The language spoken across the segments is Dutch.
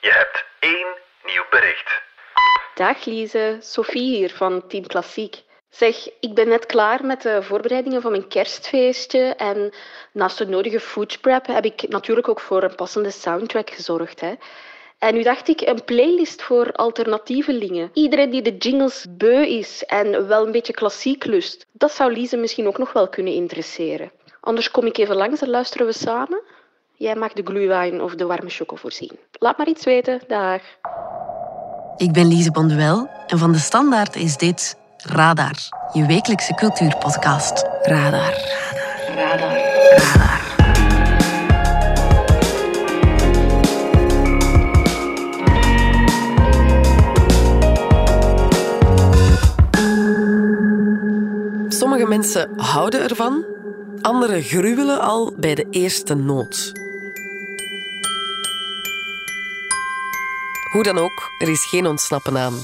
Je hebt één nieuw bericht. Dag Lise, Sophie hier van Team Klassiek. Zeg, ik ben net klaar met de voorbereidingen van mijn kerstfeestje en naast de nodige food prep heb ik natuurlijk ook voor een passende soundtrack gezorgd. Hè. En nu dacht ik, een playlist voor alternatievelingen. Iedereen die de jingles beu is en wel een beetje klassiek lust, dat zou Lise misschien ook nog wel kunnen interesseren. Anders kom ik even langs en luisteren we samen. Jij mag de glühwein of de warme choco voorzien. Laat maar iets weten. Dag. Ik ben Lise Bonduel en van de Standaard is dit Radar, je wekelijkse cultuurpodcast. Radar. Radar. Radar. Radar. Sommige mensen houden ervan, anderen gruwelen al bij de eerste noot. Hoe dan ook, er is geen ontsnappen aan.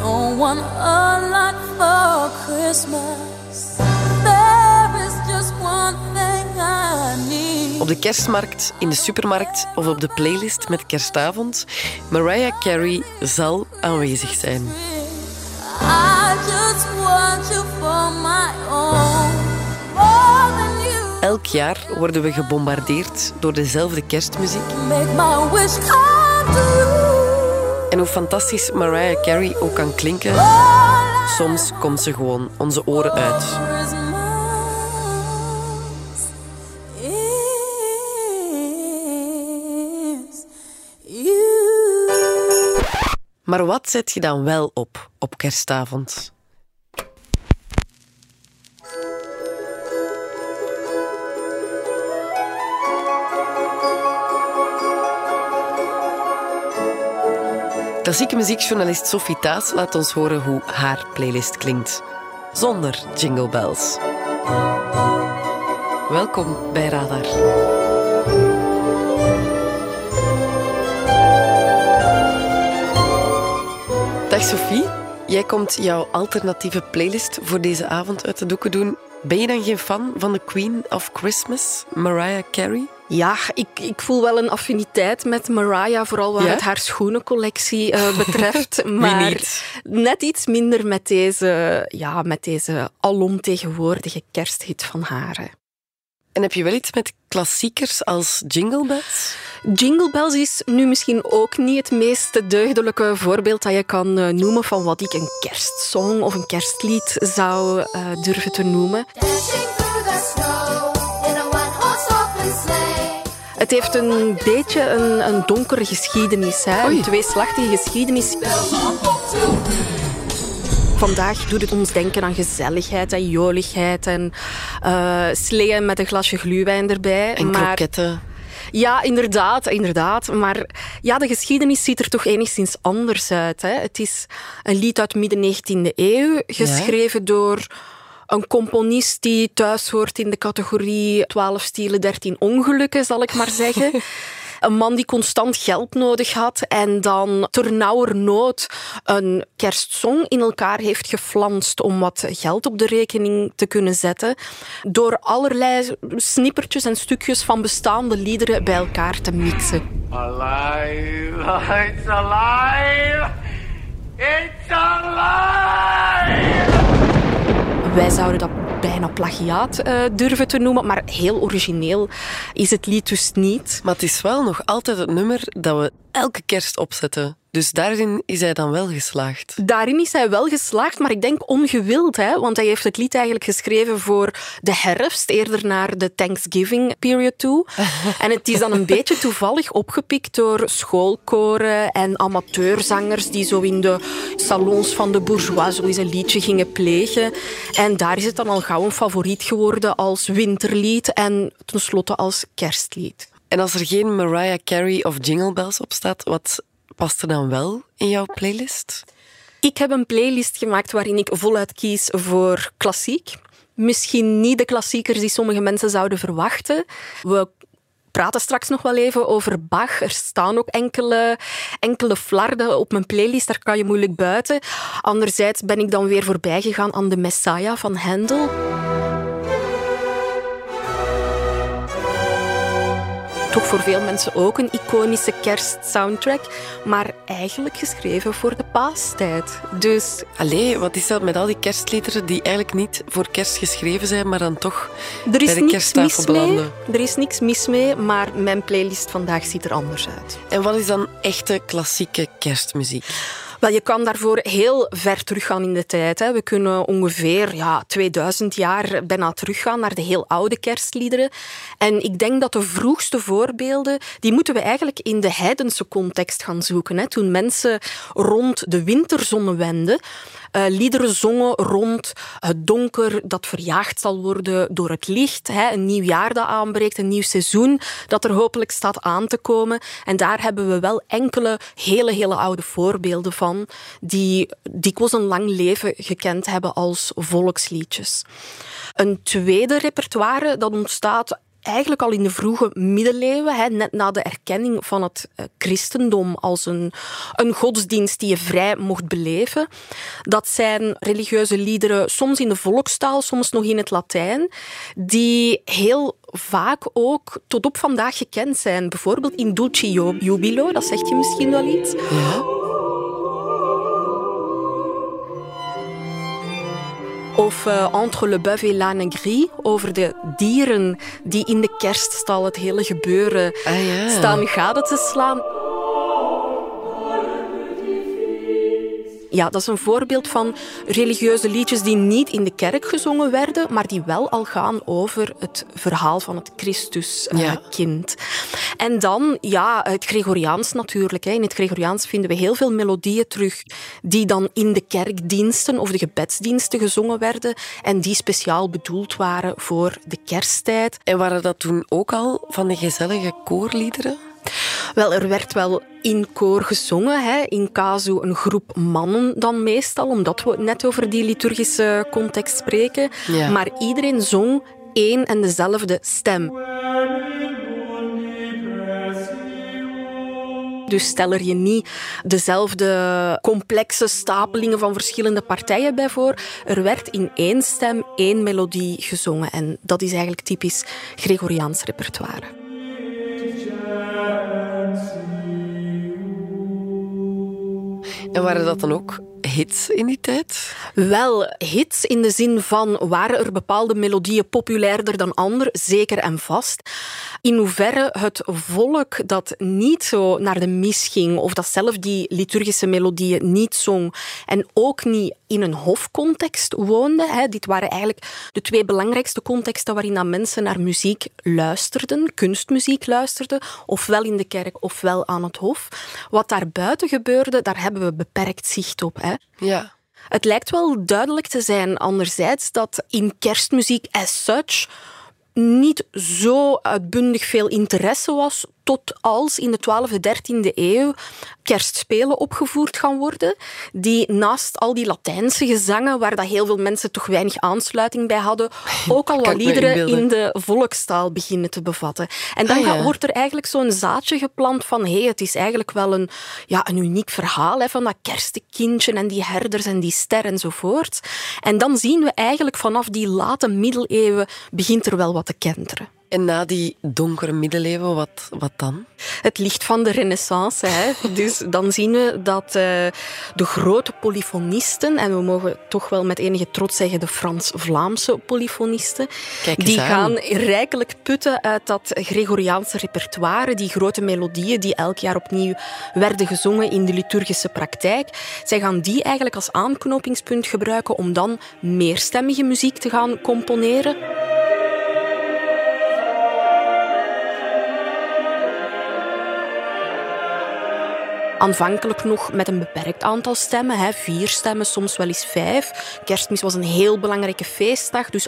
Don't want a lot for Christmas. There is just one thing I need. Op de kerstmarkt, in de supermarkt of op de playlist met kerstavond, Mariah Carey zal aanwezig zijn. I Elk jaar worden we gebombardeerd door dezelfde kerstmuziek. Make my wish come true. En hoe fantastisch Mariah Carey ook kan klinken, soms komt ze gewoon onze oren uit. Maar wat zet je dan wel op op kerstavond? Klassieke muziekjournalist Sophie Taas laat ons horen hoe haar playlist klinkt. Zonder jingle bells. Welkom bij Radar. Dag Sophie, jij komt jouw alternatieve playlist voor deze avond uit de doeken doen. Ben je dan geen fan van de Queen of Christmas, Mariah Carey? Ja, ik, ik voel wel een affiniteit met Mariah, vooral wat Ja? het haar schoenencollectie eh, betreft. maar niet? net iets minder met deze, ja, met deze alomtegenwoordige kersthit van haar. hè. En heb je wel iets met klassiekers als Jingle Bells? Jingle Bells is nu misschien ook niet het meest deugdelijke voorbeeld dat je kan eh, noemen van wat ik een kerstsong of een kerstlied zou eh, durven te noemen. Dashing through the snow Het heeft een beetje een, een donkere geschiedenis, hè? Oei. een tweeslachtige geschiedenis. Vandaag doet het ons denken aan gezelligheid en joligheid en sleeën met een glasje gluwijn erbij. En maar, kroketten. Ja, inderdaad, inderdaad. Maar ja, de geschiedenis ziet er toch enigszins anders uit. Hè? Het is een lied uit midden 19e eeuw, geschreven door een componist die thuis hoort in de categorie 12 stielen, 13 ongelukken, zal ik maar zeggen. Een man die constant geld nodig had en dan ternauwernood een kerstsong in elkaar heeft geflanst om wat geld op de rekening te kunnen zetten. Door allerlei snippertjes en stukjes van bestaande liederen bij elkaar te mixen. Alive! It's alive! It's alive! Wij zouden dat bijna plagiaat eh, durven te noemen, maar heel origineel is het lied dus niet. Maar het is wel nog altijd het nummer dat we elke kerst opzetten. Dus daarin is hij dan wel geslaagd. Daarin is hij wel geslaagd, maar ik denk ongewild, hè? want hij heeft het lied eigenlijk geschreven voor de herfst, eerder naar de Thanksgiving period toe. en het is dan een beetje toevallig opgepikt door schoolkoren en amateurzangers die zo in de salons van de bourgeois zo eens een liedje gingen plegen. En daar is het dan al gauw een favoriet geworden als winterlied en tenslotte als kerstlied. En als er geen Mariah Carey of Jingle Bells op staat, wat past er dan wel in jouw playlist? Ik heb een playlist gemaakt waarin ik voluit kies voor klassiek. Misschien niet de klassiekers die sommige mensen zouden verwachten. We praten straks nog wel even over Bach. Er staan ook enkele, enkele flarden op mijn playlist, daar kan je moeilijk buiten. Anderzijds ben ik dan weer voorbij gegaan aan de Messiah van Handel. Toch voor veel mensen ook een iconische kerstsoundtrack, maar eigenlijk geschreven voor de paastijd. Dus Allee, wat is dat met al die kerstliederen die eigenlijk niet voor kerst geschreven zijn, maar dan toch er is bij de kersttafel belanden? Er is niks mis mee, maar mijn playlist vandaag ziet er anders uit. En wat is dan echte klassieke kerstmuziek? Wel, je kan daarvoor heel ver teruggaan in de tijd. Hè. We kunnen ongeveer ja, 2000 jaar bijna teruggaan naar de heel oude kerstliederen. En ik denk dat de vroegste voorbeelden, die moeten we eigenlijk in de heidense context gaan zoeken. Hè. Toen mensen rond de winterzonne eh, liederen zongen rond het donker dat verjaagd zal worden door het licht. Hè. Een nieuw jaar dat aanbreekt, een nieuw seizoen dat er hopelijk staat aan te komen. En daar hebben we wel enkele hele, hele oude voorbeelden van, die dikwijls een lang leven gekend hebben als volksliedjes. Een tweede repertoire dat ontstaat eigenlijk al in de vroege middeleeuwen, hè, net na de erkenning van het eh, christendom als een, een godsdienst die je vrij mocht beleven. Dat zijn religieuze liederen, soms in de volkstaal, soms nog in het Latijn, die heel vaak ook tot op vandaag gekend zijn. Bijvoorbeeld in Dulci Jubilo, dat zegt je misschien wel iets. Of uh, Entre le bœuf et l'âne gris, over de dieren die in de kerststal het hele gebeuren Ah, ja. staan gade te slaan. Ja, dat is een voorbeeld van religieuze liedjes die niet in de kerk gezongen werden, maar die wel al gaan over het verhaal van het Christuskind. En dan, ja, het Gregoriaans natuurlijk. Hè. In het Gregoriaans vinden we heel veel melodieën terug die dan in de kerkdiensten of de gebedsdiensten gezongen werden en die speciaal bedoeld waren voor de kersttijd. En waren dat toen ook al van de gezellige koorliederen? Wel, er werd wel in koor gezongen. Hè. In casu een groep mannen dan meestal, omdat we net over die liturgische context spreken. Ja. Maar iedereen zong één en dezelfde stem. Dus stel er je niet dezelfde complexe stapelingen van verschillende partijen bij voor. Er werd in één stem één melodie gezongen. En dat is eigenlijk typisch Gregoriaans repertoire. En waren dat dan ook hits in die tijd? Wel, hits in de zin van waren er bepaalde melodieën populairder dan andere, zeker en vast. In hoeverre het volk dat niet zo naar de mis ging, of dat zelf die liturgische melodieën niet zong, en ook niet in een hofcontext woonde. Hè. Dit waren eigenlijk de twee belangrijkste contexten waarin dat mensen naar muziek luisterden, kunstmuziek luisterden, ofwel in de kerk ofwel aan het hof. Wat daar buiten gebeurde, daar hebben we beperkt zicht op. Ja. Het lijkt wel duidelijk te zijn, anderzijds, dat in kerstmuziek as such niet zo uitbundig veel interesse was tot als in de 12e, 13e eeuw kerstspelen opgevoerd gaan worden, die naast al die Latijnse gezangen, waar dat heel veel mensen toch weinig aansluiting bij hadden, ook al wat liederen in de volkstaal beginnen te bevatten. En dan Ah, ja. wordt er eigenlijk zo'n zaadje geplant van hé, hey, het is eigenlijk wel een, ja, een uniek verhaal hè, van dat kerstekindje en die herders en die ster enzovoort. En dan zien we eigenlijk vanaf die late middeleeuwen begint er wel wat te kenteren. En na die donkere middeleeuwen, wat, wat dan? Het licht van de renaissance. Hè. Dus dan zien we dat eh, de grote polyfonisten, en we mogen toch wel met enige trots zeggen de Frans-Vlaamse polyfonisten, die aan. gaan rijkelijk putten uit dat Gregoriaanse repertoire, die grote melodieën die elk jaar opnieuw werden gezongen in de liturgische praktijk. Zij gaan die eigenlijk als aanknopingspunt gebruiken om dan meerstemmige muziek te gaan componeren. Aanvankelijk nog met een beperkt aantal stemmen, hè, vier stemmen, soms wel eens vijf. Kerstmis was een heel belangrijke feestdag, dus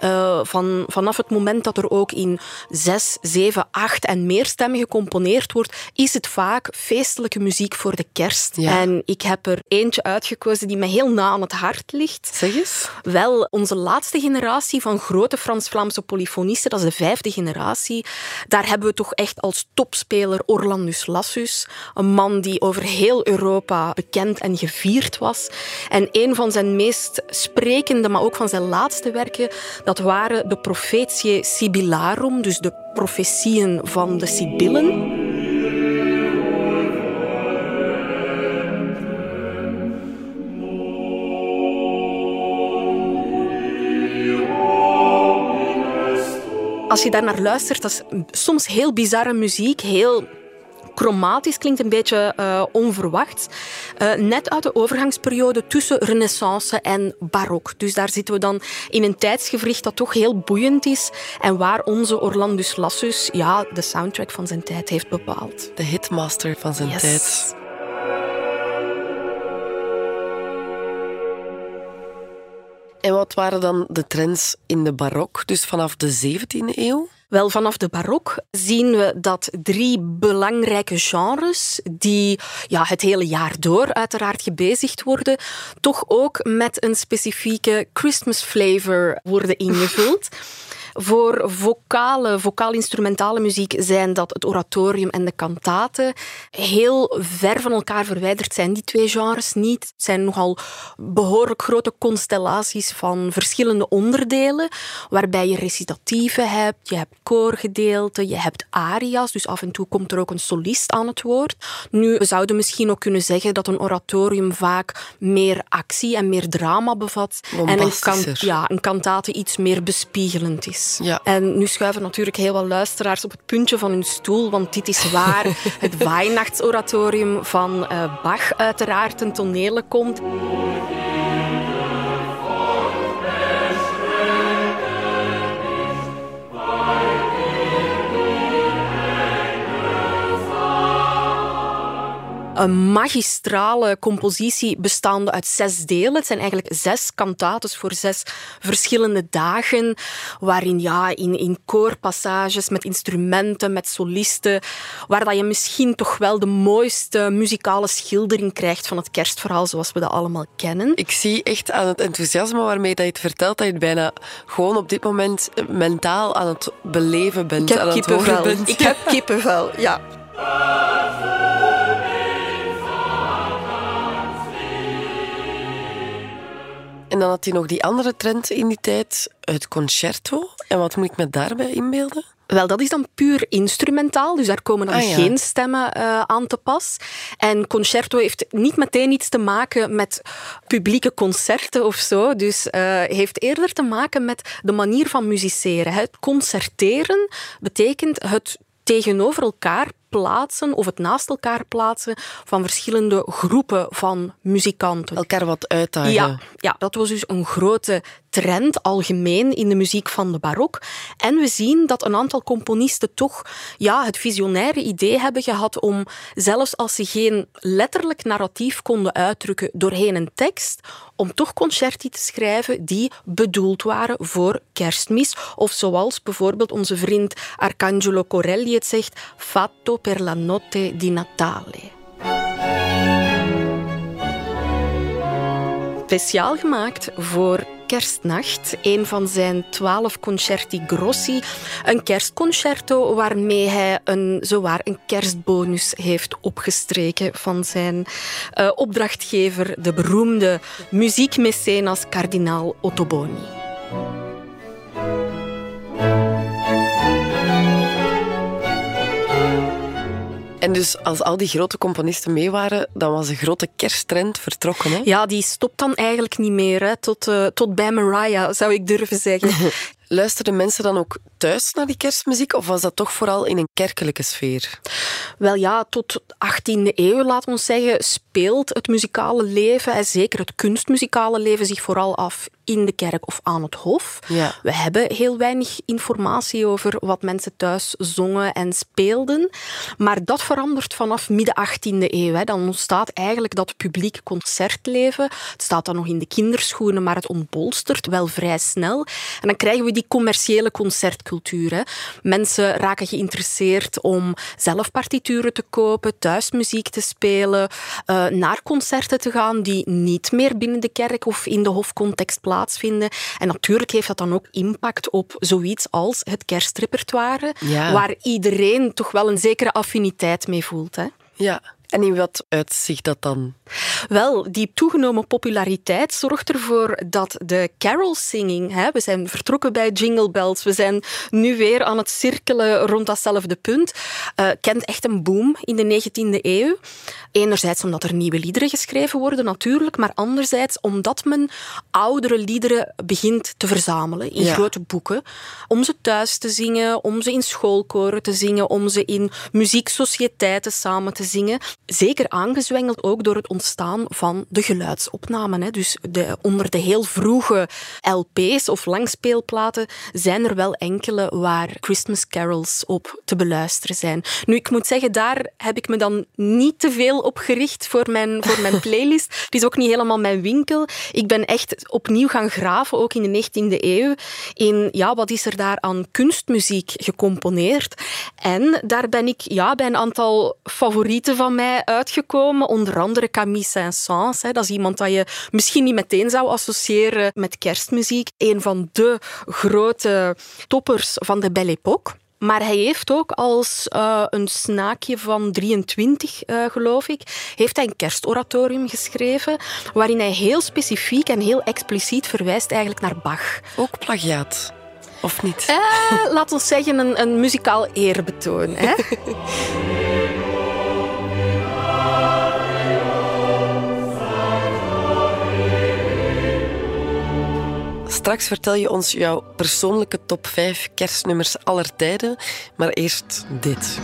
eh, van, vanaf het moment dat er ook in zes, zeven, acht en meer stemmen gecomponeerd wordt, is het vaak feestelijke muziek voor de kerst. Ja. En ik heb er eentje uitgekozen die me heel na aan het hart ligt. Zeg eens. Wel, onze laatste generatie van grote Frans-Vlaamse polyfonisten, dat is de vijfde generatie, daar hebben we toch echt als topspeler Orlandus Lassus, een man die die over heel Europa bekend en gevierd was. En een van zijn meest sprekende, maar ook van zijn laatste werken, dat waren de Prophetiae Sibyllarum, dus de profetieën van de Sibyllen. Als je daar naar luistert, dat is soms heel bizarre muziek, heel chromatisch, klinkt een beetje uh, onverwacht. Uh, net uit de overgangsperiode tussen renaissance en barok. Dus daar zitten we dan in een tijdsgevricht dat toch heel boeiend is en waar onze Orlandus Lassus ja, de soundtrack van zijn tijd heeft bepaald. De hitmaster van zijn Yes. tijd. En wat waren dan de trends in de barok, dus vanaf de 17e eeuw? Wel, vanaf de barok zien we dat drie belangrijke genres, die ja, het hele jaar door uiteraard gebezigd worden, toch ook met een specifieke Christmas flavor worden ingevuld. Voor vocale, vocaal-instrumentale muziek zijn dat het oratorium en de kantaten. Heel ver van elkaar verwijderd zijn die twee genres niet. Het zijn nogal behoorlijk grote constellaties van verschillende onderdelen, waarbij je recitatieven hebt, je hebt koorgedeelten, je hebt aria's, dus af en toe komt er ook een solist aan het woord. Nu, we zouden misschien ook kunnen zeggen dat een oratorium vaak meer actie en meer drama bevat en een, kan, ja, een kantate iets meer bespiegelend is. Ja. En nu schuiven natuurlijk heel wat luisteraars op het puntje van hun stoel, want dit is waar het Weihnachtsoratorium van eh, Bach uiteraard ten tonele komt. Een magistrale compositie bestaande uit zes delen. Het zijn eigenlijk zes kantates voor zes verschillende dagen, waarin ja, in, in koorpassages met instrumenten, met solisten, waar dat je misschien toch wel de mooiste muzikale schildering krijgt van het kerstverhaal zoals we dat allemaal kennen. Ik zie echt aan het enthousiasme waarmee dat je het vertelt, dat je het bijna gewoon op dit moment mentaal aan het beleven bent. Ik heb aan het horen kippenvel. bent. Ik heb kippenvel, ja. En dan had hij nog die andere trend in die tijd, het concerto. En wat moet ik me daarbij inbeelden? Wel, dat is dan puur instrumentaal, dus daar komen dan Ah, ja. geen stemmen eh, aan te pas. En concerto heeft niet meteen iets te maken met publieke concerten of zo, dus eh, heeft eerder te maken met de manier van musiceren. Het concerteren betekent het tegenover elkaar plaatsen of het naast elkaar plaatsen van verschillende groepen van muzikanten. Elkaar wat uitdagen. Ja, ja, dat was dus een grote trend algemeen in de muziek van de barok. En we zien dat een aantal componisten toch ja, het visionaire idee hebben gehad om, zelfs als ze geen letterlijk narratief konden uitdrukken doorheen een tekst, om toch concerti te schrijven die bedoeld waren voor kerstmis. Of zoals bijvoorbeeld onze vriend Arcangelo Corelli het zegt, fatto per la notte di Natale. speciaal gemaakt voor Kerstnacht. Een van zijn twaalf concerti grossi. Een kerstconcerto waarmee hij een, zowaar een kerstbonus heeft opgestreken van zijn eh, opdrachtgever, de beroemde muziekmecenas kardinaal Ottoboni. En dus als al die grote componisten mee waren, dan was de grote kersttrend vertrokken. Hè? Ja, die stopt dan eigenlijk niet meer. Hè. Tot, eh, tot bij Mariah, zou ik durven zeggen. Luisterden mensen dan ook thuis naar die kerstmuziek of was dat toch vooral in een kerkelijke sfeer? Wel ja, tot de 18e eeuw, laat ons zeggen, speelt het muzikale leven, en zeker het kunstmuzikale leven, zich vooral af in de kerk of aan het hof. Ja. We hebben heel weinig informatie over wat mensen thuis zongen en speelden. Maar dat verandert vanaf midden 18e eeuw. Hè. Dan ontstaat eigenlijk dat publieke concertleven. Het staat dan nog in de kinderschoenen, maar het ontbolstert wel vrij snel. En dan krijgen we die commerciële Hè. Mensen raken geïnteresseerd om zelf partituren te kopen, thuis muziek te spelen, eh, naar concerten te gaan die niet meer binnen de kerk of in de hofcontext plaatsvinden. En natuurlijk heeft dat dan ook impact op zoiets als het kerstrepertoire, Ja. waar iedereen toch wel een zekere affiniteit mee voelt. Hè? Ja, En in wat uitzicht dat dan? Wel, die toegenomen populariteit zorgt ervoor dat de carol-singing, hè, we zijn vertrokken bij Jingle Bells, we zijn nu weer aan het cirkelen rond datzelfde punt, uh, kent echt een boom in de 19e eeuw. Enerzijds omdat er nieuwe liederen geschreven worden, natuurlijk, maar anderzijds omdat men oudere liederen begint te verzamelen in grote boeken, om ze thuis te zingen, om ze in schoolkoren te zingen, om ze in muzieksocieteiten samen te zingen. Zeker aangezwengeld ook door het ontstaan van de geluidsopnamen. Hè. Dus de, onder de heel vroege LP's of langspeelplaten zijn er wel enkele waar Christmas carols op te beluisteren zijn. Nu, ik moet zeggen, daar heb ik me dan niet te veel op gericht voor mijn, voor mijn playlist. Het is ook niet helemaal mijn winkel. Ik ben echt opnieuw gaan graven, ook in de 19e eeuw, in ja, wat is er daar aan kunstmuziek gecomponeerd. En daar ben ik ja, bij een aantal favorieten van mij uitgekomen. Onder andere Camille Saint-Saëns. Dat is iemand dat je misschien niet meteen zou associëren met kerstmuziek. Een van de grote toppers van de Belle Époque. Maar hij heeft ook als uh, een snaakje van 23, uh, eh, geloof ik, heeft hij een kerstoratorium geschreven, waarin hij heel specifiek en heel expliciet verwijst eigenlijk naar Bach. Ook plagiaat. Of niet? Uh, laat ons zeggen een, een muzikaal eerbetoon. Hè? Straks vertel je ons jouw persoonlijke top 5 kerstnummers aller tijden, maar eerst dit.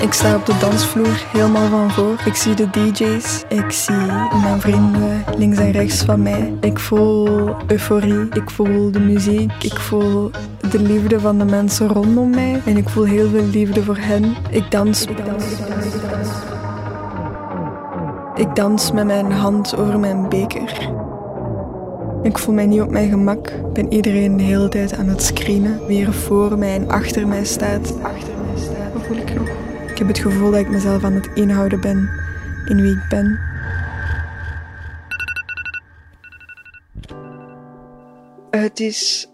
Ik sta op de dansvloer helemaal van voor. Ik zie de DJ's. Ik zie mijn vrienden links en rechts van mij. Ik voel euforie. Ik voel de muziek. Ik voel de liefde van de mensen rondom mij. En ik voel heel veel liefde voor hen. Ik dans. Ik dans. Ik dans met mijn hand over mijn beker. Ik voel mij niet op mijn gemak. Ik ben iedereen de hele tijd aan het screenen. Wie er voor mij en achter mij staat. Ik heb het gevoel dat ik mezelf aan het inhouden ben in wie ik ben. Het is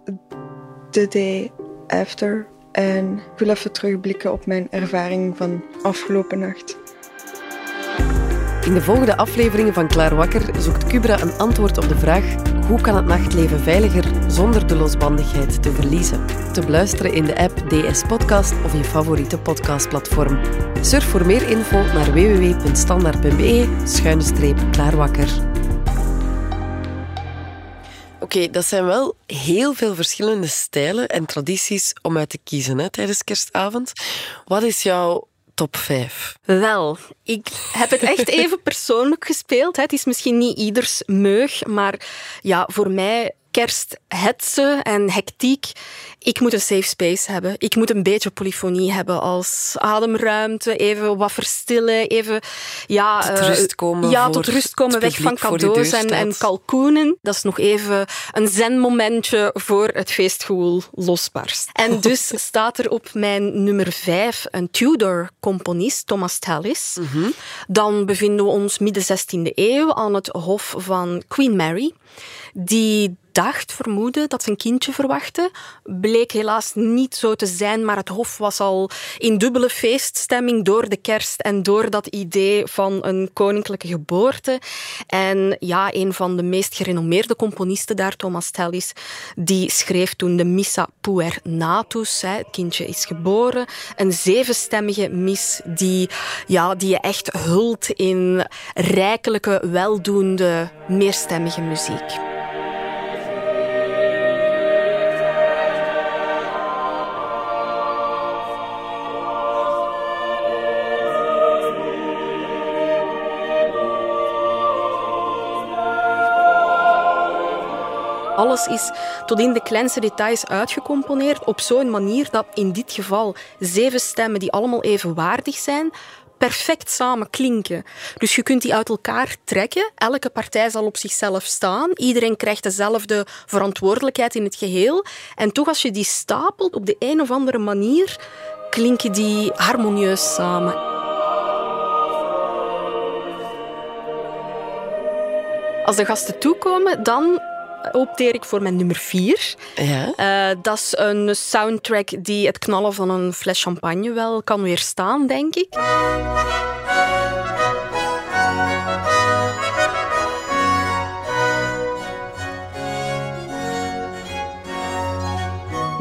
the day after en ik wil even terugblikken op mijn ervaring van afgelopen nacht. In de volgende afleveringen van Klaar Wakker zoekt Cubra een antwoord op de vraag hoe kan het nachtleven veiliger zonder de losbandigheid te verliezen? Te beluisteren in de app DS Podcast of je favoriete podcastplatform. Surf voor meer info naar www.standaard.be-klaarwakker. Oké, dat zijn wel heel veel verschillende stijlen en tradities om uit te kiezen hè, tijdens kerstavond. Wat is jouw top 5? Wel, ik heb het echt even persoonlijk gespeeld. Het is misschien niet ieders meug, maar ja, voor mij kersthetsen en hectiek. Ik moet een safe space hebben. Ik moet een beetje polyfonie hebben als ademruimte. Even wat verstillen. Even ja, tot uh, rust komen. Ja, tot rust komen. Weg van cadeaus en, en kalkoenen. Dat is nog even een zenmomentje voor het feestgevoel losbarst. En dus staat er op mijn nummer vijf een Tudor-componist, Thomas Tallis. Mhm. Dan bevinden we ons midden 16e eeuw aan het hof van Queen Mary die dacht, vermoedde, dat ze een kindje verwachtte. Bleek helaas niet zo te zijn, maar het hof was al in dubbele feeststemming door de kerst en door dat idee van een koninklijke geboorte. En ja, een van de meest gerenommeerde componisten daar, Thomas Tallis, die schreef toen de Missa Puernatus, het kindje is geboren, een zevenstemmige mis die, ja, die je echt hult in rijkelijke, weldoende, meerstemmige muziek. Is tot in de kleinste details uitgecomponeerd op zo'n manier dat in dit geval zeven stemmen die allemaal evenwaardig zijn, perfect samen klinken. Dus je kunt die uit elkaar trekken. Elke partij zal op zichzelf staan. Iedereen krijgt dezelfde verantwoordelijkheid in het geheel. En toch, als je die stapelt op de een of andere manier, klinken die harmonieus samen. Als de gasten toekomen, dan opteer ik voor mijn nummer vier. Ja. Uh, dat is een soundtrack die het knallen van een fles champagne wel kan weerstaan, denk ik.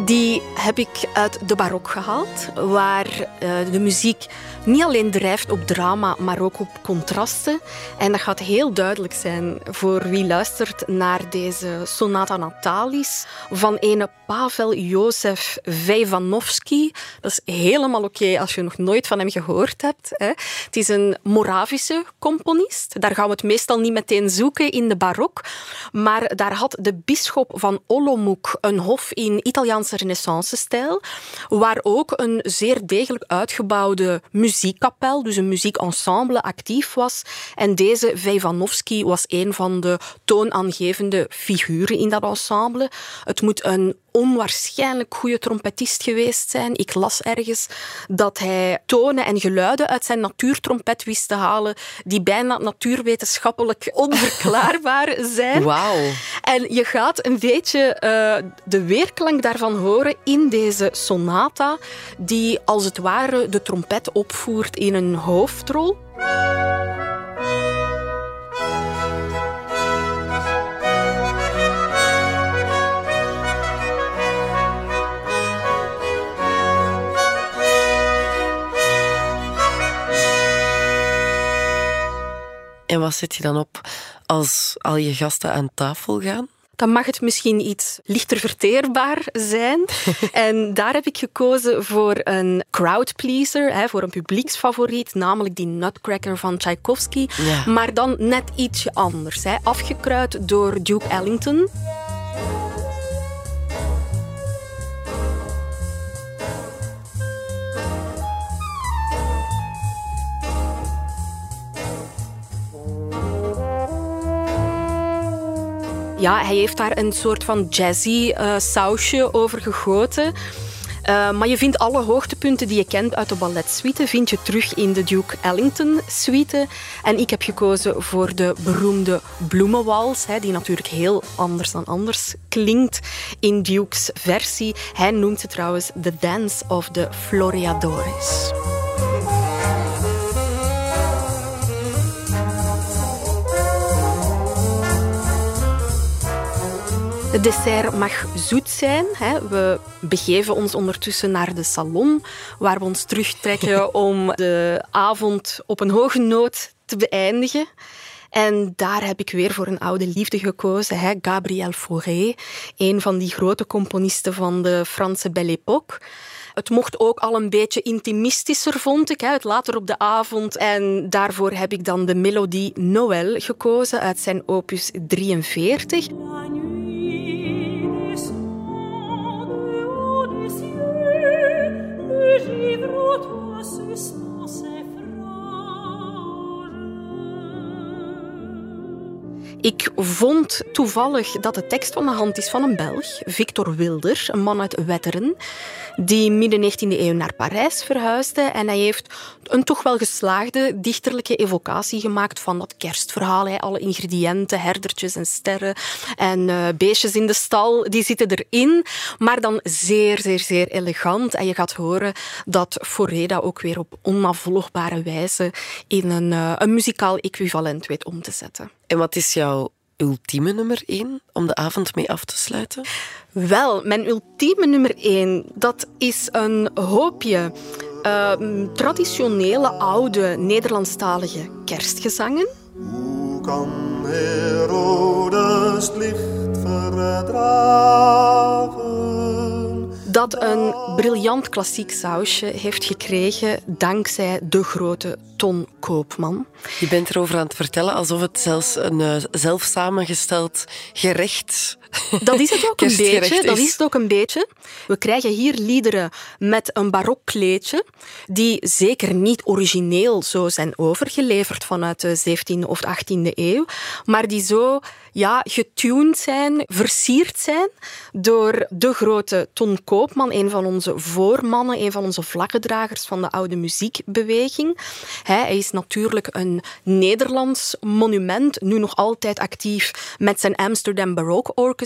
Die heb ik uit de barok gehaald, waar uh, de muziek niet alleen drijft op drama, maar ook op contrasten. En dat gaat heel duidelijk zijn voor wie luistert naar deze Sonata Natalis van ene Pavel Jozef Vijvanovsky. Dat is helemaal oké als je nog nooit van hem gehoord hebt. Hè. Het is een Moravische componist. Daar gaan we het meestal niet meteen zoeken in de barok. Maar daar had de bisschop van Olomouc een hof in Italiaanse renaissance-stijl, waar ook een zeer degelijk uitgebouwde muziekkapel, dus een muziekensemble, actief was. En deze Vijvanovsky was een van de toonaangevende figuren in dat ensemble. Het moet een onwaarschijnlijk goede trompetist geweest zijn. Ik las ergens dat hij tonen en geluiden uit zijn natuurtrompet wist te halen die bijna natuurwetenschappelijk onverklaarbaar zijn. Wauw. En je gaat een beetje uh, de weerklank daarvan horen in deze sonata, die als het ware de trompet opvoert in een hoofdrol. En wat zet je dan op als al je gasten aan tafel gaan? Dan mag het misschien iets lichter verteerbaar zijn. en daar heb ik gekozen voor een crowdpleaser, hè, voor een publieksfavoriet, namelijk die Nutcracker van Tchaikovsky. Maar dan net ietsje anders, hè, afgekruid door Duke Ellington. Ja, hij heeft daar een soort van jazzy uh, sausje over gegoten. Uh, maar je vindt alle hoogtepunten die je kent uit de balletsuite vind je terug in de Duke Ellington suite. En ik heb gekozen voor de beroemde bloemenwals, hè, die natuurlijk heel anders dan anders klinkt in Duke's versie. Hij noemt het trouwens The Dance of the Floriadores. Het dessert mag zoet zijn. We begeven ons ondertussen naar de salon, waar we ons terugtrekken om de avond op een hoge noot te beëindigen. En daar heb ik weer voor een oude liefde gekozen, hè? Gabriel Fauré, een van die grote componisten van de Franse Belle Époque. Het mocht ook al een beetje intimistischer, vond ik, het later op de avond. En daarvoor heb ik dan de melodie Noël gekozen uit zijn opus 43. brot Ik vond toevallig dat de tekst van de hand is van een Belg, Victor Wilder, een man uit Wetteren, die midden 19e eeuw naar Parijs verhuisde. En hij heeft een toch wel geslaagde dichterlijke evocatie gemaakt van dat kerstverhaal. Alle ingrediënten, herdertjes en sterren en uh, beestjes in de stal, die zitten erin. Maar dan zeer, zeer, zeer elegant. En je gaat horen dat Foreda ook weer op onafvolgbare wijze in een, uh, een muzikaal equivalent weet om te zetten. En wat is jouw ultieme nummer 1 om de avond mee af te sluiten? Wel, mijn ultieme nummer 1, dat is een hoopje uh, traditionele oude Nederlandstalige kerstgezangen. Hoe kan Herodes licht verdragen? Dat een briljant klassiek sausje heeft gekregen dankzij de grote Ton Koopman. Je bent erover aan het vertellen alsof het zelfs een uh, zelf samengesteld gerecht Dat is het ook een beetje. Dat is. het ook een beetje. We krijgen hier liederen met een barok kleedje, die zeker niet origineel zo zijn overgeleverd vanuit de 17e of 18e eeuw, maar die zo ja, getuned zijn, versierd zijn door de grote Ton Koopman, een van onze voormannen, een van onze vlaggedragers van de oude muziekbeweging. Hij is natuurlijk een Nederlands monument, nu nog altijd actief met zijn Amsterdam Baroque Orchestra,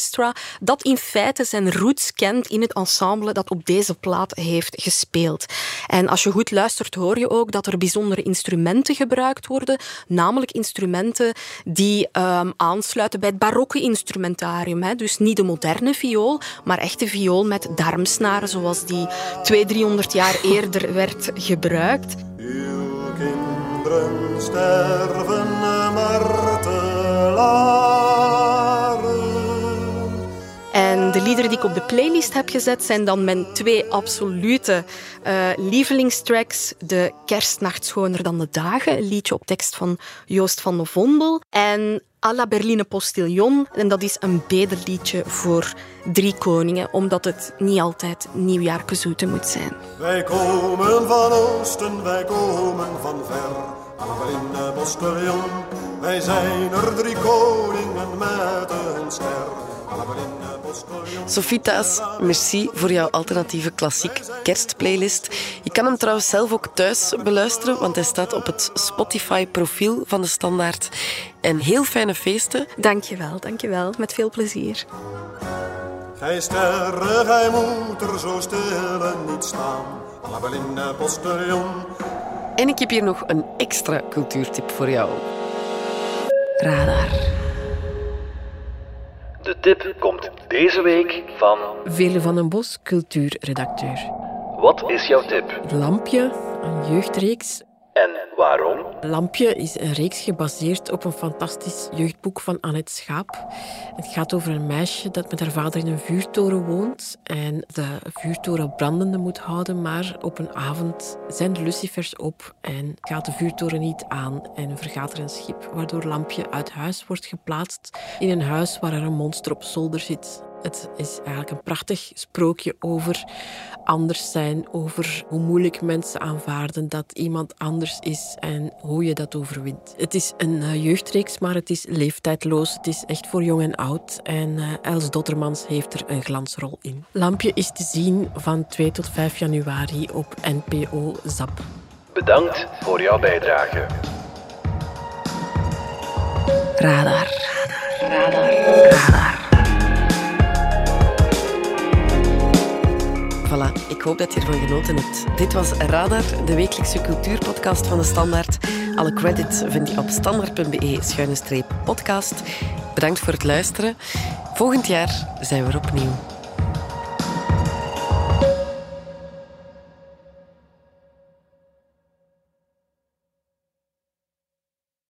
dat in feite zijn roots kent in het ensemble dat op deze plaat heeft gespeeld. En als je goed luistert, hoor je ook dat er bijzondere instrumenten gebruikt worden, namelijk instrumenten die ehm, aansluiten bij het barokke instrumentarium. Hè. Dus niet de moderne viool, maar echt de viool met darmsnaren, zoals die 200, 300 jaar eerder werd gebruikt. Uw kinderen sterven martelaren. Liederen die ik op de playlist heb gezet zijn dan mijn twee absolute eh, lievelingstracks. De Kerstnacht schoner dan de dagen, een liedje op tekst van Joost van de Vondel. En À la Berline Postillon, en dat is een bederliedje voor drie koningen, omdat het niet altijd nieuwjaarkezoete moet zijn. Wij komen van oosten, wij komen van ver. Maar in de Postillon, wij zijn er drie koningen met een ster. Sophie merci voor jouw alternatieve klassiek kerstplaylist. Je kan hem trouwens zelf ook thuis beluisteren, want hij staat op het Spotify-profiel van de Standaard. En heel fijne feesten. Dankjewel, dankjewel. Met veel plezier. Gij sterren, gij moet er zo stil niet staan. Postillon. En ik heb hier nog een extra cultuurtip voor jou. Radar. De tip komt deze week van... Vele van den Bos, cultuurredacteur. Wat is jouw tip? Lampje, een jeugdreeks. En waarom? Lampje is een reeks gebaseerd op een fantastisch jeugdboek van Annette Schaap. Het gaat over een meisje dat met haar vader in een vuurtoren woont en de vuurtoren brandende moet houden, maar op een avond zijn de lucifers op en gaat de vuurtoren niet aan en vergaat er een schip, waardoor Lampje uit huis wordt geplaatst in een huis waar er een monster op zolder zit. Het is eigenlijk een prachtig sprookje over anders zijn, over hoe moeilijk mensen aanvaarden dat iemand anders is en hoe je dat overwint. Het is een eh, jeugdreeks, maar het is leeftijdloos. Het is echt voor jong en oud. En eh, Els Dottermans heeft er een glansrol in. Lampje is te zien van 2 tot 5 januari op NPO ZAP. Bedankt voor jouw bijdrage. Radar. Radar. Radar. Voilà, ik hoop dat je ervan genoten hebt. Dit was Radar, de wekelijkse cultuurpodcast van de Standaard. Alle credits vind je op standaard.be-podcast. Bedankt voor het luisteren. Volgend jaar zijn we er opnieuw.